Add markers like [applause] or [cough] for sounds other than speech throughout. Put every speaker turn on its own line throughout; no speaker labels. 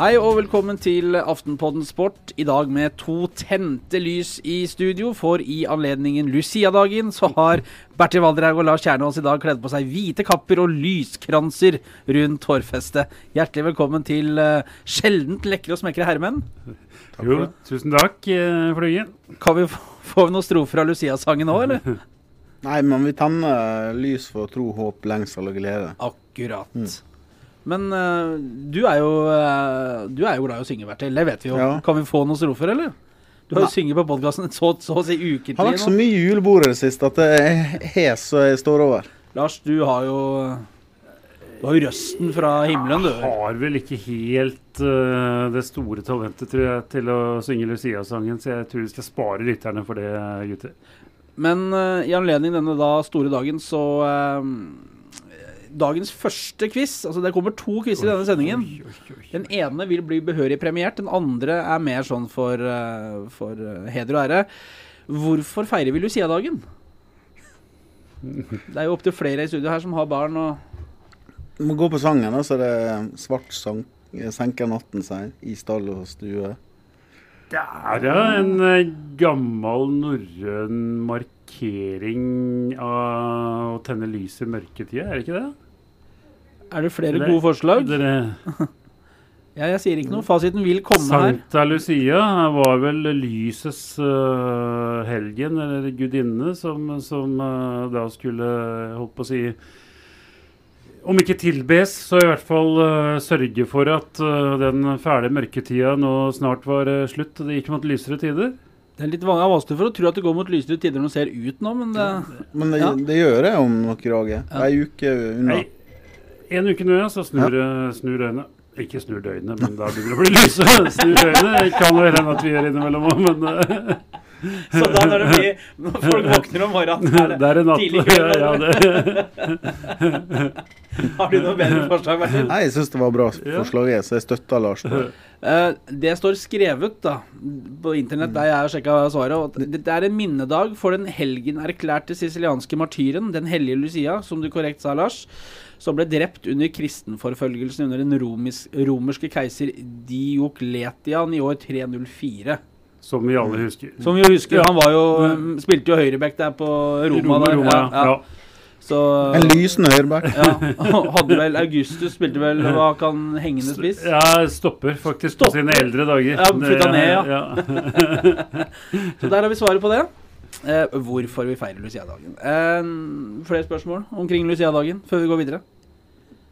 Hei og velkommen til Aftenpodden Sport. I dag med to tente lys i studio, for i anledningen Lucia-dagen så har Bertil Valdreig og Lars Kjernås i dag kledd på seg hvite kapper og lyskranser rundt hårfestet. Hjertelig velkommen til uh, sjeldent lekre og smekre herremenn.
Jo, tusen takk, uh, Flygen.
Kan vi få noen strofer av Lucia-sangen nå, eller? [laughs]
Nei, men vi tenner lys for tro, håp, lengsel og glede.
Akkurat. Mm. Men uh, du, er jo, uh, du er jo glad i å synge, Bertil. Det vet vi jo. Ja. Kan vi få noen strofer, eller? Du har jo synget på podkasten så, så, å si ukentlig.
Har vært så mye julebord i det siste at det er hes så jeg står over.
Lars, du har jo du har jo røsten fra himmelen, du.
Jeg har vel ikke helt uh, det store talentet tror jeg, til å synge Lucia-sangen, så jeg tror vi skal spare lytterne for det, gutter.
Men uh, i anledning denne da store dagen, så uh, dagens første quiz. Altså Det kommer to quizer i denne sendingen. Den ene vil bli behørig premiert. Den andre er mer sånn for, uh, for uh, heder og ære. Hvorfor feirer vi Lucia-dagen? [laughs] Det er jo opptil flere i studio her som har barn og
må gå på sangen, så det er svart sang, senker natten seg i stall og stue.
Det er ja en gammel norrøn markering av å tenne lys i mørketida, er det ikke det?
Er det flere Eller, gode forslag? Dere... [laughs] ja, jeg sier ikke noe. Fasiten vil komme
Santa her. Santa Lucia var vel lysets uh, helgen, eller gudinne, som, som uh, da skulle, holdt på å si om ikke tilbes, så i hvert fall uh, sørge for at den fæle mørketida nå snart var slutt. Det gikk mot lysere tider.
Det er litt vanskelig for å tro at det går mot lysere tider når det ser ut nå, men det,
men det, ja. det gjør det om noen dager. Ja. Ei uke unna. Ei,
en uke nå, ja, så snur, ja. snur øynene. Ikke snur døgnet, men da begynner det å bli lyse. [laughs] snur øynene. Kan jo hende at vi gjør innimellom òg, men [laughs]
Så da når, det blir, når folk våkner om morgenen, er det, [laughs]
det er natt, tidlig kveld? [laughs] Ja,
Har du noe bedre forslag, Martin?
Nei, jeg syns det var bra forslag, så jeg støtter Lars.
Uh, det står skrevet da på internett der jeg har sjekka svaret. Det, det er en minnedag for den helgen erklærte sicilianske martyren, den hellige Lucia, som du korrekt sa, Lars, som ble drept under kristenforfølgelsen under den romerske keiser Diokletian i år 304.
Som vi alle husker.
Som vi husker. Han var jo, spilte jo høyreback der på Roma. Roma,
Roma ja, ja.
Så, en lysende høyreback.
ja, [laughs] hadde vel Augustus spilte vel hva kan hengende spiss?
Ja, stopper faktisk stopper. på sine eldre dager.
Ja, Flytta ned, ja. ja. [laughs] så der har vi svaret på det. Eh, hvorfor vi feirer Lucia-dagen. Eh, flere spørsmål omkring Lucia-dagen før vi går videre?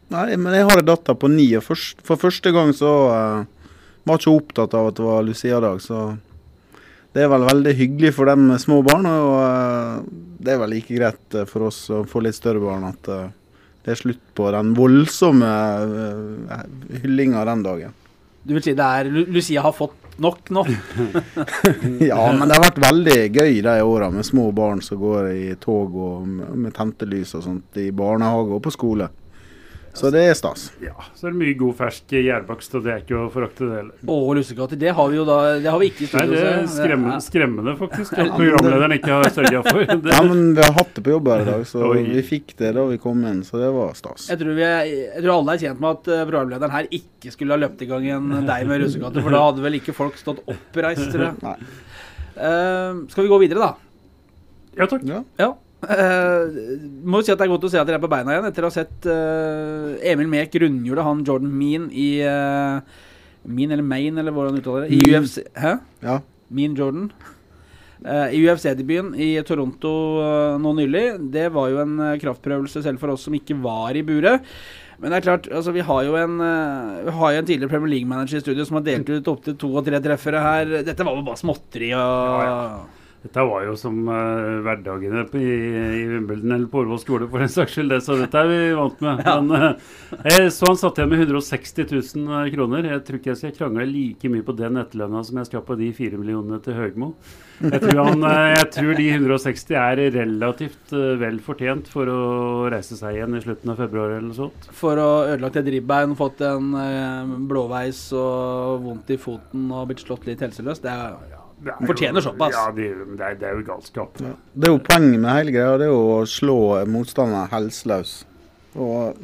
Nei, men jeg har en datter på ni, og først, for første gang så uh, var jeg ikke opptatt av at det var Lucia-dag. Så det er vel veldig hyggelig for dem med små barn, og uh, det er vel like greit uh, for oss å få litt større barn at uh, det er slutt på den voldsomme hyllinga den dagen.
Du vil si det er Lucia har fått nok nå? [laughs]
ja, men det har vært veldig gøy de åra med små barn som går i tog og med tente lys og sånt i barnehage og på skole. Så det er stas.
Ja, så er det mye god fersk gjærbakst, og det er ikke å forakte det heller.
Å, lussekatter. Det har vi jo da Det har vi ikke i
studio. Nei, det er skremmende, skremmende faktisk, at programlederen ikke har sørga for [laughs]
det. Ja, men vi har hatt det på jobb her i dag, så Oi. vi fikk det da vi kom inn, så det var stas.
Jeg tror, er, jeg tror alle er tjent med at eh, programlederen her ikke skulle ha løpt i gang en deig med lussekatter, for da hadde vel ikke folk stått oppreist, tror jeg. Nei. Uh, skal vi gå videre, da?
Ja takk.
Ja. ja. Uh, må si at Det er godt å se at dere er på beina igjen etter å ha sett uh, Emil Mek rundhjule han Jordan Mean i uh, Mean eller Maine, eller hvordan uttaler det? I UFC Hæ?
Ja.
Mean Jordan. I UFC-debuten i Toronto nå nylig. Det var jo en kraftprøvelse selv for oss som ikke var i buret. Men det er klart, altså, vi har jo en, vi har jo en tidligere Premier League-manager i studio som har delt ut opptil to og tre treffere her. Dette var jo bare småtteri. Og... Ja, ja.
Dette var jo som uh, hverdagene i, i Wimbledon eller på Årvoll skole, for den saks skyld. Det, så dette er vi vant med. Ja. Men, uh, jeg, så han satt igjen med 160 000 uh, kroner. Jeg tror ikke jeg skal krangle like mye på den etterlønna som jeg skal på de fire millionene til Høgmo. Jeg tror, han, jeg tror de 160 er relativt vel fortjent for å reise seg igjen i slutten av februar eller noe sånt.
For å ødelagt et ribbein, fått en blåveis og vondt i foten og blitt slått litt helseløs, det er ja Fortjener såpass.
Ja, det, det, er, det er jo galskap. Ja.
Det er jo poenget med hele greia, det er jo å slå motstanderen helseløs. Og.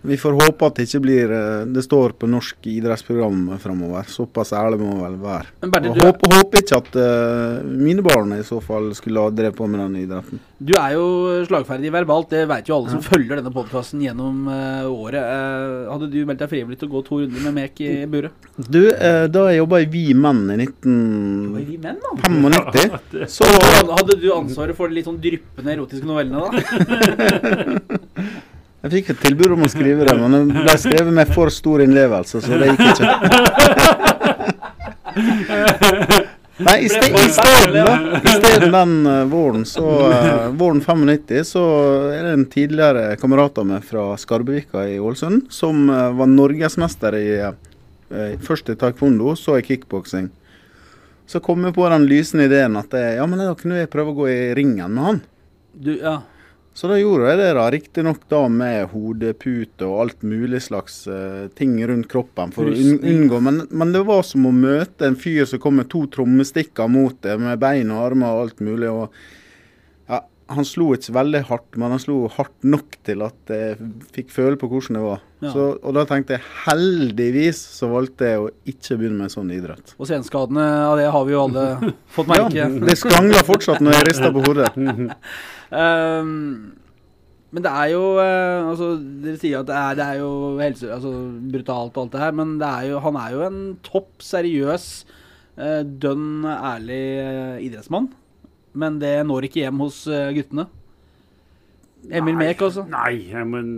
Vi får håpe at det ikke blir eh, Det står på norsk idrettsprogram framover. Såpass ærlig må vel være.
Men Bertil,
Og
du,
håper, håper ikke at uh, mine barn i så fall skulle ha drevet på med den idretten.
du er jo slagferdig verbalt, det vet jo alle som følger denne podkasten gjennom uh, året. Uh, hadde du meldt deg frivillig til å gå to runder med mek i buret?
Du, da jeg jobba i Vi Menn i
Hva er vi menn, da?
1995, så
Hadde du ansvaret for de litt sånn dryppende erotiske novellene, da? [laughs]
Jeg fikk et tilbud om å skrive det, men det ble skrevet med for stor innlevelse, så det gikk ikke. [laughs] Nei, i, ste, i stedet da, i stedet den eh, våren, så eh, våren 95, så er det en tidligere kamerat av meg fra Skarbevika i Ålesund, som eh, var norgesmester i eh, først i taekwondo, så i kickboksing. Så kom jeg på den lysende ideen at eh, ja, men da kunne jeg prøve å gå i ringen med han.
Du, ja.
Så da gjorde jeg det, da. Riktignok da med hodepute og alt mulig slags uh, ting rundt kroppen for å unngå. Men, men det var som å møte en fyr som kom med to trommestikker mot deg, med bein og armer og alt mulig. og Han slo ikke veldig hardt, men han slo hardt nok til at jeg fikk føle på hvordan det var.
Ja.
Så, og da tenkte jeg heldigvis så valgte jeg å ikke begynne med sånn idrett.
Og senskadene av det har vi jo alle [laughs] fått
Ja,
merke.
det skrangler fortsatt når jeg rister på hodet.
um, [laughs] men det er jo eh, Altså, dere sier at det er, det er jo helse, altså, brutalt og alt det her, men det er jo, han er jo en topp seriøs, eh, dønn ærlig eh, idrettsmann. Men det når ikke hjem hos eh, guttene. Emil
Nei,
Mek også.
Nei, men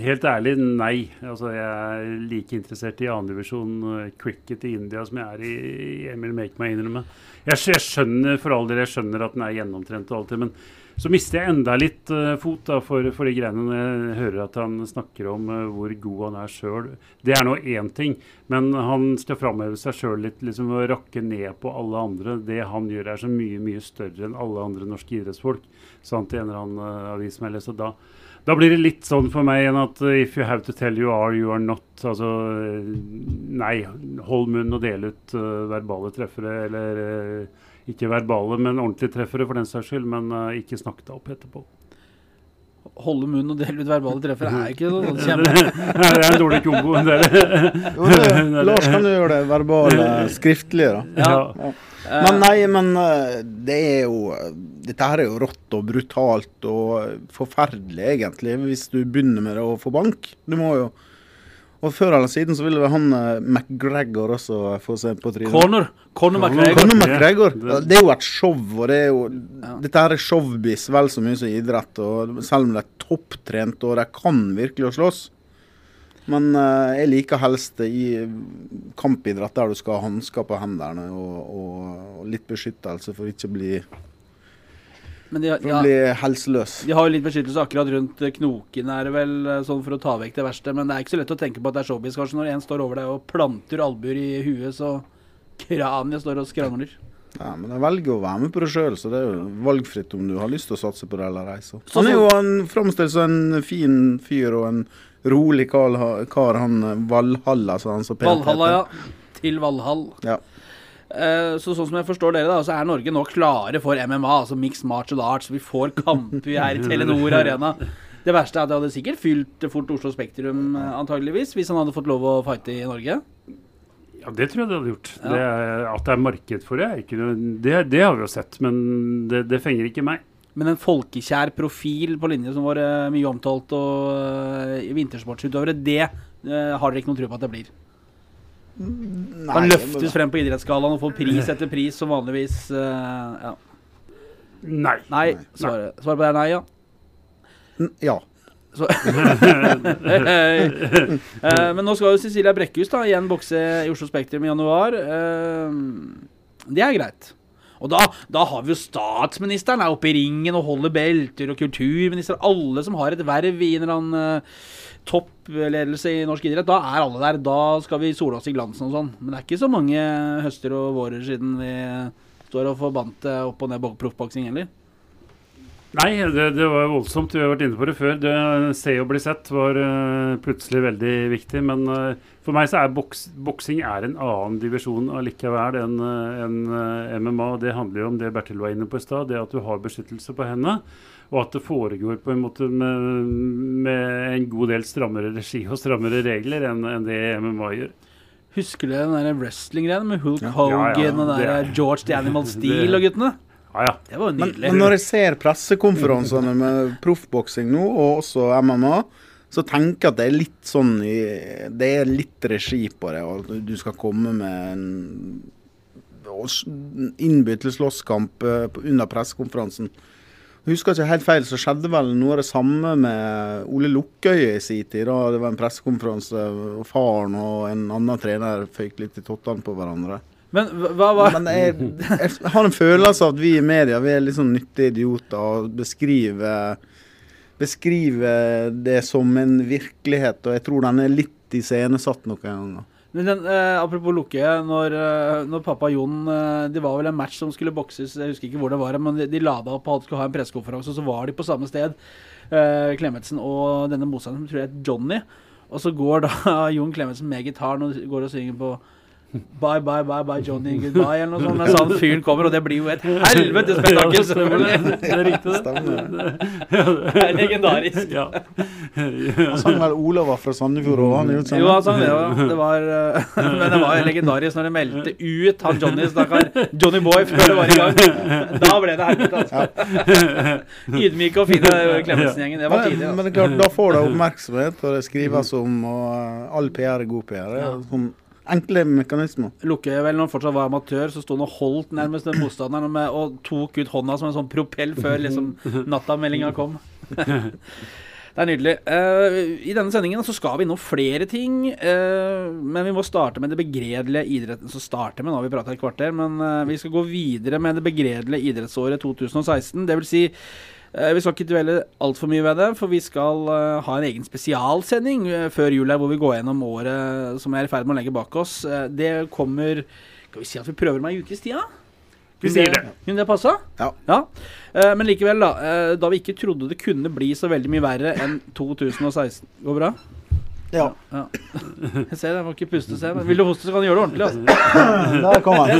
helt ærlig, nei. Altså, jeg er like interessert i andredivisjon cricket i India som jeg er i, i Emil Mek, må jeg innrømme. Jeg, jeg skjønner for all del jeg skjønner at den er gjennomtrent og alt det, men så mister jeg enda litt uh, fot da, for, for de greiene når jeg hører at han snakker om uh, hvor god han er sjøl. Det er nå én ting, men han skal framheve seg sjøl litt, liksom å rakke ned på alle andre. Det han gjør er så mye, mye større enn alle andre norske idrettsfolk. Sant, i en eller annen uh, avis som jeg leste. Da, da blir det litt sånn for meg enn at if you have to tell you are, you are not. Altså nei, hold munn og del ut verbale treffere, eller eh, ikke verbale, men ordentlige treffere for den saks skyld, men uh, ikke snakk deg opp etterpå.
Holde munn og dele ut verbale treffer er ikke sånn [laughs]
det
kjempe...
er en dårlig kombo. Det er det.
Jo, det, [laughs] Lars kan jo gjøre det verbale skriftlige, da.
Ja.
Ja.
Men nei, men eh, det er jo Dette her er jo rått og brutalt og forferdelig, egentlig, hvis du begynner med det å få bank. Du må jo Og før eller siden så ville han uh, McGregor også få seg på trynet.
Conor. Conor McGregor.
Conor McGregor.
Ja.
Det er jo et show, og det er jo
Ja.
Dette her er showbiz vel så mye som idrett. Og selv om de er topptrent og de kan virkelig å slåss. Men uh, jeg liker helst det i kampidrett der du skal ha hansker på hendene og, og, og litt beskyttelse for ikke å bli,
Men de,
for
ja,
bli helseløs.
de har jo litt beskyttelse akkurat rundt knoken, er det vel, eh, sånn for å ta vekk det verste. Men det er ikke så lett å tenke på at det er showbiz, kanskje, når en står over deg og planter albuer i huet, så kraniet står og skrangler.
Ja, men jeg velger å være med på det sjøl, så det er jo valgfritt om du har lyst til å satse på det eller ei. Han er jo en framstilt som en fin fyr og en rolig kar, kar han eh, Valhalla, som han så pent
Valhalla, ja. Til Valhall.
Ja.
Eh, så sånn som jeg forstår dere, da, så er Norge nå klare for MMA, altså Mixed Martial Arts. Vi får kamper her i Telenor Arena. Det verste er at det hadde sikkert fylt fort Oslo Spektrum, eh, antageligvis, hvis han hadde fått lov å fighte i Norge.
Ja, det tror jeg det hadde gjort.
Ja.
Det er, at det er marked for det, er ikke noe, det, det har vi jo sett, men det, det fenger ikke meg.
Men en folkekjær profil på linje som var eh, mye omtalt og uh, vintersportsutøvere, det har dere ikke noen tro på at det blir.
Nei,
Han løftes frem på idrettsskalaen og får pris etter pris, som vanligvis Uh, ja.
Nei.
Nei, svaret svaret på det er nei, ja.
N- Ja.
Så. [laughs] Eh, men nå skal jo Cecilia Brekkhus da igjen bokse i Oslo Spektrum i januar. Uh, det er greit. Og da, da har vi jo statsministeren er oppe i ringen og holder belter, og kulturminister Alle som har et verv i en eller annen uh, toppledelse i norsk idrett. Da er alle der. Da skal vi sole oss i glansen og sånn. Men det er ikke så mange høster og vårer siden vi står og forbandt det opp og ned proffboksing heller.
Nei, det, det, var voldsomt. Vi har vært inne på det før. Det Se og bli sett var uh, plutselig veldig viktig. Men uh, for meg så er boks, boksing er en annen divisjon allikevel enn uh, MMA. Det handler jo om det Bertil var inne på i stad, det at du har beskyttelse på hendene. Og at det foregår på en måte med, med en god del strammere regi og strammere regler enn, enn det MMA gjør.
Husker du den wrestling-greia med Hulk Hogan ja, ja, og der George the Animal [laughs] Steel og guttene?
Ja, ja.
Det var nydelig.
Men, men når jeg ser pressekonferansene med proffboksing nå, og også MMA, så tenker jeg at det er litt sånn Det er litt regi på det. Og du skal komme med en innby til slåsskamp eh, under pressekonferansen. Jeg husker ikke helt feil, så skjedde vel noe av det samme med Ole Lukkøye i sin tid. da Det var en pressekonferanse, og faren og en annen trener føyk litt i tottene på hverandre.
Men hva var
Men jeg, jeg, har en følelse av at vi i media vi er litt sånn nyttige idioter og beskriver, beskriver det som en virkelighet, og jeg tror den er litt iscenesatt noen ganger.
Men den, eh, apropos Lukke, når, eh, når, pappa Jon eh, Det var vel en match som skulle bokses, jeg husker ikke hvor det var, men de, de lada opp og skulle ha en pressekonferanse, og så var de på samme sted, eh, Klemetsen og denne motstanderen, som tror jeg het Johnny. Og så går da [laughs] Jon Klemetsen med gitaren og går og synger på Bye, bye, bye, bye, Johnny, goodbye, eller noe sånt. Mens han fyren kommer, og det blir jo et helvetes spetakkel, Ja, [laughs]
Det er riktig, det.
Stemmer. [laughs] Det er legendarisk. Ja.
Han sang vel 'Olav var fra Sandefjord' òg, han
Jo, han sang det òg. Det var, eh, [laughs] men det var legendarisk når de meldte ut han Johnny, stakkar. Johnny Boy, før det var i gang. Da ble det helvete, altså. Ydmyke og fine Klemetsen-gjengen. Det var tidlig.
Altså. Men det er klart, da får det oppmerksomhet, og det skrives om, og all PR er god PR. Ja. Sånn enkle mekanismer.
Lukke, vel når han fortsatt var amatør, så sto han og holdt nærmest den motstanderen med, og tok ut hånda som en sånn propell før liksom [laughs] nattameldinga kom. [laughs] Det er nydelig. Uh, I denne sendingen så skal vi innom flere ting. Uh, men vi må starte med det begredelige idretten som starter med. Nå har vi prata et kvarter, men uh, vi skal gå videre med det begredelige idrettsåret 2016. Det vil si vi skal ikke dvele altfor mye ved det, for vi skal uh, ha en egen spesialsending uh, før jul her, hvor vi går gjennom året som vi er i ferd med å legge bak oss. Det kommer Skal vi si at vi prøver med ei ukes tid?
Vi sier det.
Kunne det passa?
Ja.
ja. men likevel, da. da vi ikke trodde det kunne bli så veldig mye verre enn 2016 Går bra?
Ja.
ja. Jeg ser det, jeg må ikke puste. Se. Vil du hoste, så kan du gjøre det ordentlig. Altså. [clears throat]
Der kom han.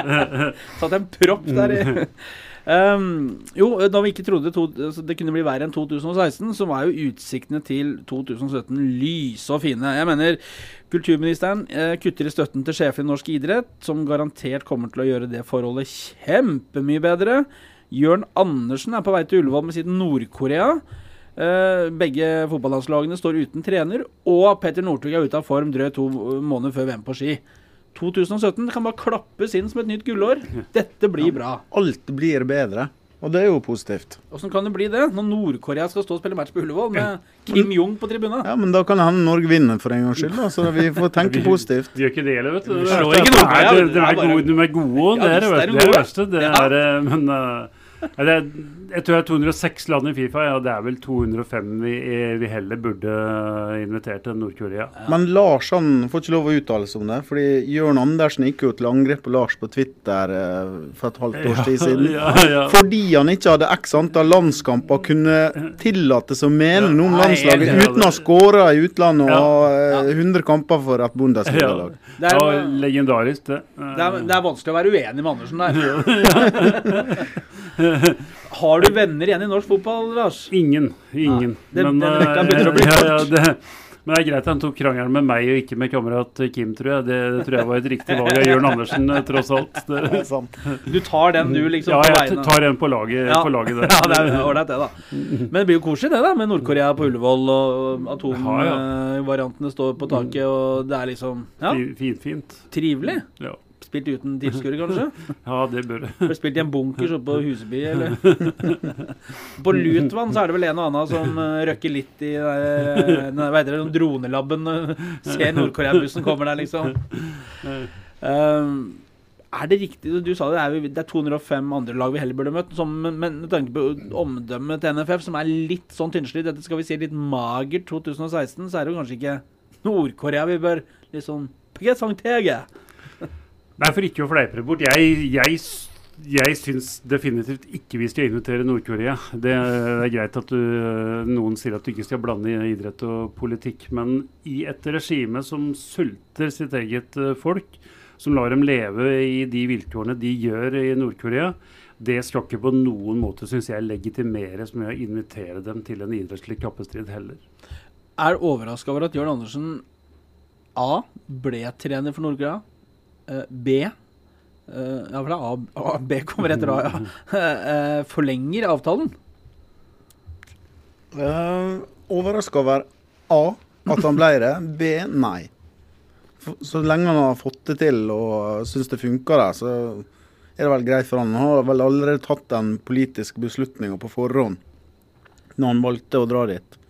[laughs]
Satt en propp der i [clears throat] Um, jo, da vi ikke trodde to, altså det kunne bli verre enn 2016, så var jo utsiktene til 2017 lyse og fine. Jeg mener kulturministeren eh, kutter i støtten til sjefen i norsk idrett, som garantert kommer til å gjøre det forholdet kjempemye bedre. Jørn Andersen er på vei til Ullevål med sitt Nord-Korea. Uh, begge fotballandslagene står uten trener, og Petter Northug er ute av form drøyt to måneder før VM på ski. 2017 kan bare klappes inn som et nytt gullår. Dette blir ja, bra.
Alt blir bedre. Og det er jo positivt.
Åssen kan det bli det, når Nord-Korea skal stå og spille match på Ullevål med Kim Jong på tribunen?
Ja, men da kan det hende Norge vinner for en gangs skyld, da. Så vi får [laughs] tenke positivt.
Vi gjør ikke det heller, vet du.
Vi slår ikke Nord-Korea.
De er gode, de er gode. det er det verste. Det er, eh, men uh, det jeg tror det er 206 land i Fifa. Ja, det er vel 205 vi, vi heller burde invitert til Nord-Korea.
Ja. Men Lars han får ikke lov å uttale seg om det. fordi Jørn Andersen gikk jo til angrep på Lars på Twitter eh, for et halvt års tid siden. [laughs] Ja, fordi han ikke hadde x antall landskamper kunne tillate seg å mene noe om landslaget uten å ha skåra i utlandet og ha 100 eh, kamper for et Bundesliga-lag.
Det er legendarisk, det.
Det er, det er vanskelig å være uenig med Andersen der. [laughs] [laughs] Har du venner igjen i norsk fotball, Lars?
Ingen. Ingen.
Ja, det, men,
kort. [laughs] Ja, ja, det, men det er greit han tok krangelen med meg og ikke med kamerat Kim, tror jeg. Det, det tror jeg var et riktig valg av Jørn Andersen, eh, tross alt. [laughs] Det,
du tar den, du, liksom?
Ja, jeg tar den på laget, ja. på laget
der. Ja, det er ålreit, det, da. Men det blir jo koselig, det, da, med Nord-Korea på Ullevål, og atomvariantene står på taket, og det er liksom
Ja. Fint, fint.
Trivelig.
Ja.
Spilt uten tilskuere, kanskje? [laughs]
ja, det bør det.
Spilt i en bunkers oppe på Huseby, eller? [laughs] på Lutvann så er det vel en og annen som uh, røkker litt i den hva heter dronelabben. Uh, ser Nord-Korea-bussen kommer der, liksom. Uh, er det riktig Du sa det, det er, det er 205 andre lag vi heller burde møtt. Som, men med tanke på omdømmet til NFF, som er litt sånn tynnslitt, dette skal vi si litt magert 2016, så er det jo kanskje ikke Nord-Korea vi bør liksom sånn Get Nei,
for ikke å fleipe bort. Jeg, jeg, jeg syns definitivt ikke vi skal invitere Nord-Korea. Det er greit at du, noen sier at du ikke skal blande idrett og politikk, men i et regime som sulter sitt eget eh, folk, som lar dem leve i de vilkårene de gjør i Nord-Korea, det skal ikke på noen måte, syns jeg, legitimeres med å invitere dem til en idrettslig kappestrid heller.
Er overraska over at Jørn Andersen A. ble trener for Nord-Korea. Eh, B. Uh, ja, for det er A, A, B kommer etter A, ja. Uh, [laughs] forlenger avtalen?
Uh, Overraska over A, at han ble det. B, nei. For, så lenge han har fått det til og syns det funker der, så er det vel greit for han. Han har vel allerede tatt den politiske beslutninga på forhånd når han valgte å dra dit.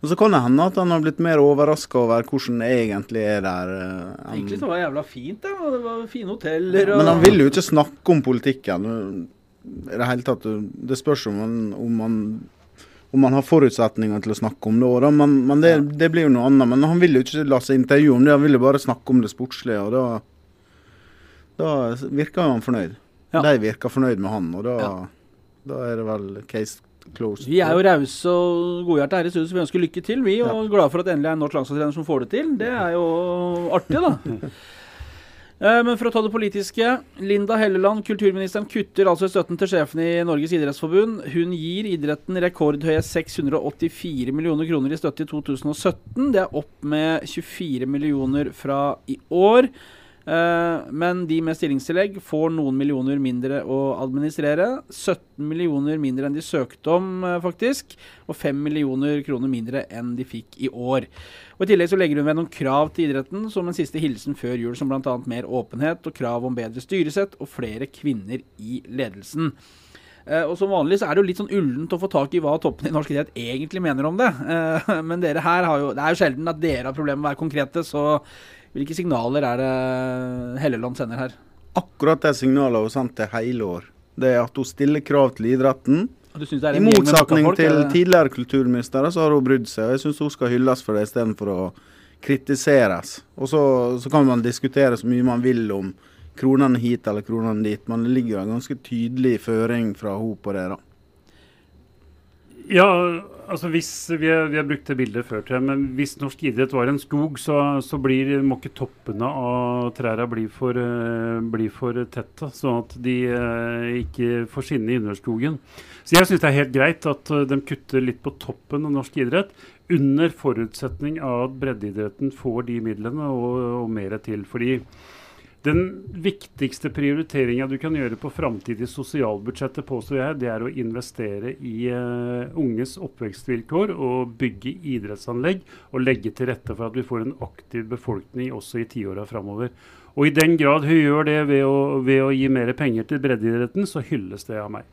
Og Så kan det hende at han har blitt mer overraska over hvordan det egentlig er der.
Um, egentlig så var det jævla fint, da. Det var fine hoteller og
Men han vil jo ikke snakke om politikken. I det hele tatt. Det spørs om han, om han, om han har forutsetninger til å snakke om det òg, men, men det, det, blir jo noe annet. Men han vil jo ikke la seg intervjue om det, han vil jo bare snakke om det sportslige. og da, da virker han fornøyd. Ja. De virker fornøyd med han, og da, ja. da er det vel case Close.
Vi er jo rause og godhjerta her i studio, så vi ønsker lykke til. Vi er ja. glade for at det endelig er en norsk landslagstrener som får det til. Det er jo artig, da. [laughs] Eh, men for å ta det politiske. Linda Helleland, kulturministeren, kutter altså støtten til sjefen i Norges idrettsforbund. Hun gir idretten rekordhøye 684 millioner kroner i støtte i 2017. Det er opp med 24 millioner fra i år. Uh, men de med stillingstillegg får noen millioner mindre å administrere. 17 millioner mindre enn de søkte om, uh, faktisk. Og 5 millioner kroner mindre enn de fikk i år. Og I tillegg så legger hun ved noen krav til idretten som en siste hilsen før jul, som bl.a. mer åpenhet og krav om bedre styresett og flere kvinner i ledelsen. Uh, og Som vanlig så er det jo litt sånn ullent å få tak i hva toppen i norsk idrett egentlig mener om det. [laughs] men dere her har jo, det er jo sjelden at dere har problemer med å være konkrete, så hvilke signaler er det Helleland sender her?
Akkurat det signalet hun sendte hele år. Det er at hun stiller krav til idretten. I motsetning folk, til tidligere kulturministre så har hun brydd seg. og Jeg syns hun skal hylles for det istedenfor å kritiseres. Og så, så, kan man diskutere så mye man vil om kronene hit eller kronene dit, men det ligger en ganske tydelig føring fra henne på det. da.
Ja, altså hvis vi har, vi har, brukt det bildet før, til, men hvis norsk idrett var en skog, så, så blir, må ikke toppene av trærne bli for, uh, bli for tette, sånn at de uh, ikke får skinne i underskogen. Så jeg syns det er helt greit at uh, de kutter litt på toppen av norsk idrett, under forutsetning av at breddeidretten får de midlene og, og mer til. fordi den viktigste prioriteringa du kan gjøre på framtidige sosialbudsjettet, påstår jeg, det er å investere i uh, unges oppvekstvilkår og bygge idrettsanlegg og legge til rette for at vi får en aktiv befolkning også i tiåra framover. Og i den grad hun gjør det ved å, ved å gi mer penger til breddeidretten, så hylles det av meg.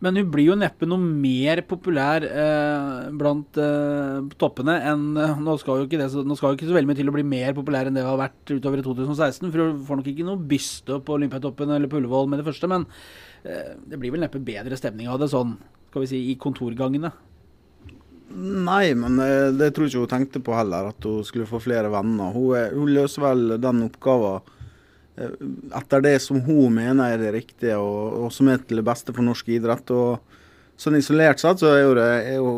Men hun blir jo neppe noe mer populær eh, blant eh, toppene enn eh, nå, skal det, nå skal jo ikke så veldig mye til å bli mer populær enn det hun har vært utover i 2016. For hun får nok ikke noe byste på Olympiatoppen eller på Ullevål med det første. Men eh, det blir vel neppe bedre stemning av det sånn, skal vi si, i kontorgangene.
Nei, men det, det tror jeg ikke hun tenkte på heller, at hun skulle få flere venner. Hun, hun løser vel den oppgaven Eh, etter det som hun mener er det riktige, og, og, som er til det beste for norsk idrett. og Sånn Isolert sett så er jo det er jo,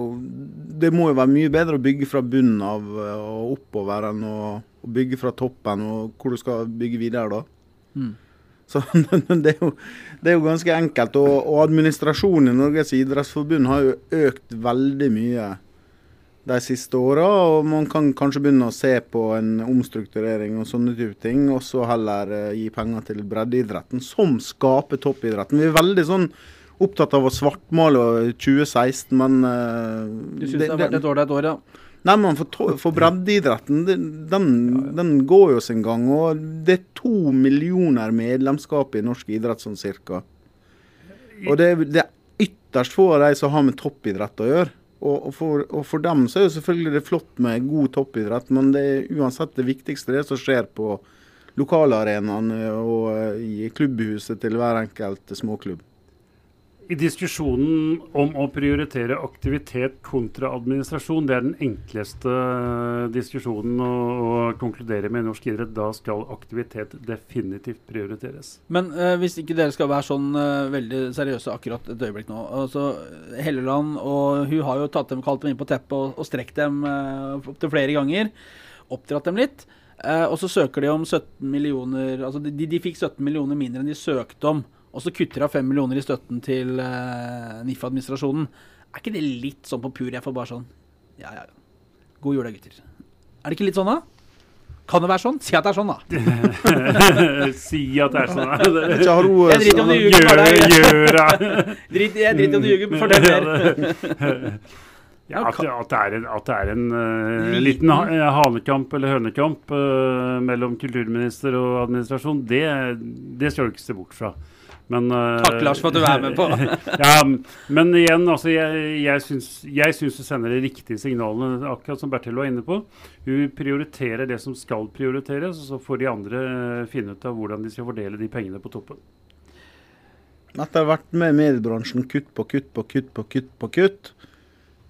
Det må jo være mye bedre å bygge fra bunnen av eh, og oppover enn å, å bygge fra toppen, og hvor du skal bygge videre da. Mm. Så [laughs] det er, jo, det er, jo, ganske enkelt. Og, og administrasjonen i Norges idrettsforbund har jo økt veldig mye de siste åra. Og man kan kanskje begynne å se på en omstrukturering og sånne type ting. Og så heller uh, gi penger til breddeidretten, som skaper toppidretten. Vi er veldig sånn opptatt av å svartmale 2016, men uh,
Du syns det, det har vært et et år, ja?
Nei, men for, for breddeidretten, den, den, går jo sin gang. Og det er to millioner medlemskap i norsk idrett sånn cirka. Og det, det er ytterst få av de som har med toppidrett å gjøre. Og for, og for, dem så er det selvfølgelig det flott med god toppidrett, men det er uansett det viktigste det som skjer på lokalarenaene og eh, i klubbhuset til hver enkelt småklubb.
I diskusjonen om å prioritere aktivitet kontra administrasjon, det er den enkleste diskusjonen å, å konkludere med i norsk idrett. Da skal aktivitet definitivt prioriteres.
Men eh, hvis ikke dere skal være sånn eh, veldig seriøse akkurat et øyeblikk nå altså Helleland og hun har jo tatt dem, kalt dem inn på teppet og, og strekt dem eh, opptil flere ganger. Oppdratt dem litt. Eh, og så søker de om 17 millioner Altså de, de fikk 17 millioner mindre enn de søkte om og så kutter de av 5 millioner i støtten til uh, NIF-administrasjonen. Er ikke det litt sånn på pur jeg får bare sånn Ja, ja. ja. God jul da, gutter. Er det ikke litt sånn, da? Kan det være sånn? Si at det er sånn, da. [laughs]
si at det er sånn. [laughs]
Har
Jeg driter om du ljuger Gjør [laughs]
det.
Drit, jeg driter om du ljuger, fortell mer.
Ja, at, at, det er en, at det er en uh, liten ha, hanekamp eller hønekamp uh, mellom kulturminister og administrasjon, det, det skal du ikke se bort fra.
Men, uh, Takk, Lars, for at du er med på. [laughs]
ja, men igjen, altså, jeg, jeg, syns, du sender de riktige signalene, akkurat som Bertil var inne på. Hun prioriterer det som skal prioriteres, og så får de andre finne ut av hvordan de skal fordele de pengene på toppen.
Etter å ha vært med i mediebransjen, kutt på kutt på kutt på kutt på kutt,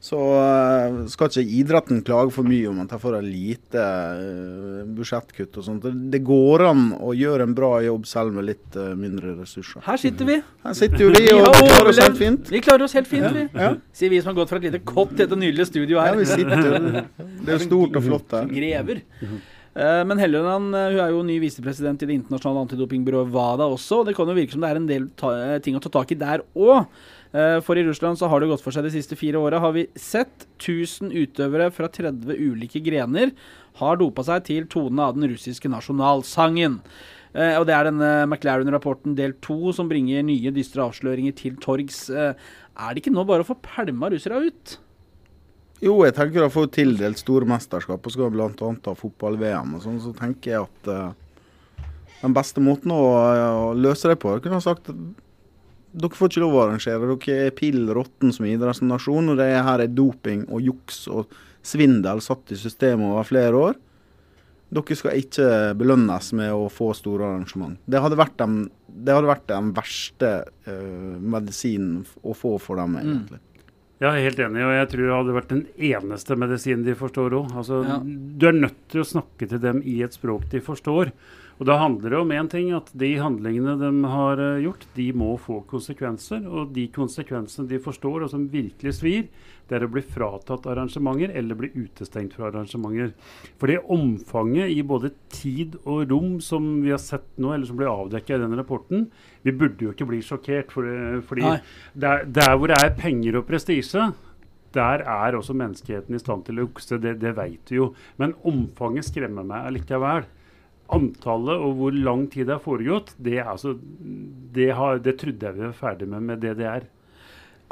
så uh, skal ikke idretten klage for mye om man tar for seg lite uh, budsjettkutt og sånt. Det går an å gjøre en bra jobb selv med litt uh, mindre ressurser.
Her sitter vi.
Her sitter jo vi og vi klarer oss helt fint.
Vi klarer oss helt fint, vi. Ja. Sier vi som har gått fra et lite kott til dette nydelige studioet her.
Ja, vi sitter Det er stort og flott her.
Grever. Men Helleland hun er jo ny visepresident i det internasjonale antidopingbyrået WADA også. og Det kan jo virke som det er en del ting å ta tak i der òg. Eh, for i Russland så har det gått for seg de siste fire åra. Har vi sett 1000 utøvere fra 30 ulike grener har dopa seg til tonen av den russiske nasjonalsangen. Uh, og Det er denne McLaren-rapporten del to som bringer nye dystre avsløringer til torgs. Uh, er det ikke nå bare å få pælma russere ut?
Jo, jeg tenker å få tildelt store mesterskap og skal bl.a. ha fotball-VM. og sånn, Så tenker jeg at uh, den beste måten å, å løse det på Jeg kunne ha sagt dere får ikke lov å arrangere. Dere er pill råtten som idrettsnasjon. Og det her er doping og juks og svindel satt i systemet over flere år. Dere skal ikke belønnes med å få store arrangement. Det hadde vært den, hadde vært den verste uh, medisinen å få for dem, mm. egentlig.
Mm. Jeg er helt enig, og jeg tror det hadde vært den eneste medisinen de forstår òg. Altså, ja. Du er nødt til å snakke til dem i et språk de forstår. Og Da handler det om én ting, at de handlingene de har eh, gjort, de må få konsekvenser. Og de konsekvensene de forstår, og som virkelig svir, det er å bli fratatt arrangementer eller bli utestengt fra arrangementer. For det omfanget i både tid og rom som vi har sett nå, eller som ble avdekka i den rapporten, vi burde jo ikke bli sjokkert. For, fordi der, der hvor det er penger og prestisje, der er også menneskeheten i stand til å jukse, det, det vet vi jo. Men omfanget skremmer meg allikevel antallet og hvor lang tid det har foregått, det, altså, det, har, det trodde jeg vi var ferdig med med DDR.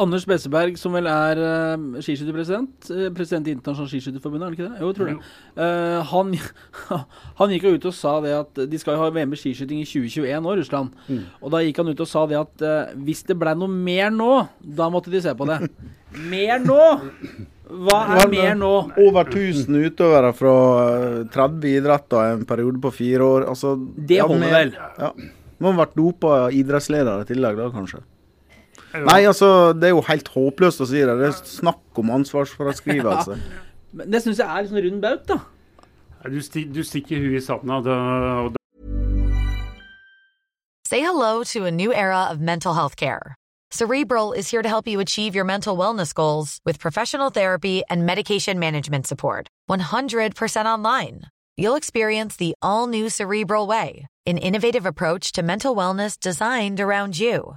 Anders Besseberg, som vel er uh, skiskytterpresident, uh, president i Internasjonalt Skiskytterforbund, er det ikke det? Jo, jeg tror det. Uh, han, [laughs] han, gikk jo ut og sa det at de skal jo ha VM i skiskyting i 2021 nå, Russland. Mm. Og da gikk han ut og sa det at uh, hvis det ble noe mer nå, da måtte de se på det. [laughs] mer nå! Hva er mer nå?
Over 1000 utøvere fra 30 eh, idretter en periode på fire år. Altså,
det holder vel?
Ja. Må ha vært dopa idrettsledere i tillegg, da kanskje. Nei, altså, det er jo helt håpløst å si det. Det er snakk om ansvarsfraskrivelse. [laughs]
Ja. Men det syns jeg er litt sånn rund baut, da.
Du, sti du stikker huet i sanda. Da,
Say hello to a new era of mental health care. Cerebral is here to help you achieve your mental wellness goals with professional therapy and medication management support. 100% online. You'll experience the all new Cerebral Way, an innovative approach to mental wellness designed around you.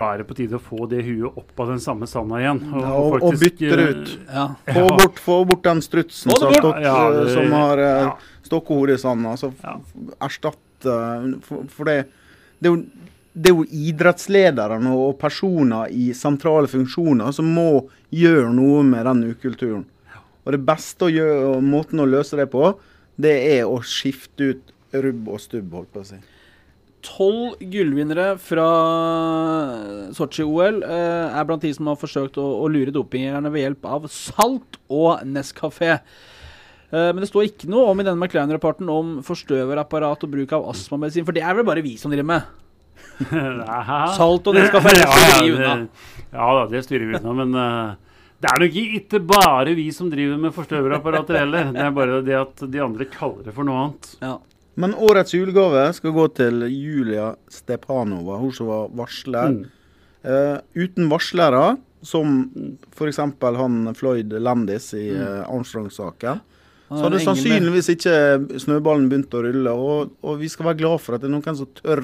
Da er det på tide å få det huet opp av den samme sanda igjen.
Ja, og, og bytte det
eh,
ut.
Ja.
Få bort, få bort den strutsen som stått,
Ja,
eh,
det-
som har eh,
ja.
stokket i sanda. Altså,
Ja.
erstatte For, for det, det, er jo, det er jo idrettslederne og personer i sentrale funksjoner som må gjøre noe med den ukulturen. Og det beste å gjøre, og måten å løse det på, det er å skifte ut rubb og stubb, holdt på å si.
Tolv gullvinnere fra Sotsji-OL eh, er blant de som har forsøkt å, å lure dopingjegerne ved hjelp av salt og Nescafé. Eh, men det står ikke noe om i denne McLaren-rapporten om forstøverapparat og bruk av astmamedisin, for det er vel bare vi som driver med? [laughs] Salt og Nescafé
Ja,
styrer vi unna.
Ja da, det styrer vi unna. Men uh det er nok ikke bare vi som driver med forstøverapparater heller. Det er bare det at de andre kaller det for noe annet.
Ja.
Men årets julegave skal gå til Julia Stepanova, hun som var varsler.
Mm.
Uh, uten varslere, som f.eks. han Floyd Landis i
Mm.
uh, Armstrong-saken, så hadde sannsynligvis ikke snøballen begynt å rulle. Og, og vi skal være glad for at det er noen som tør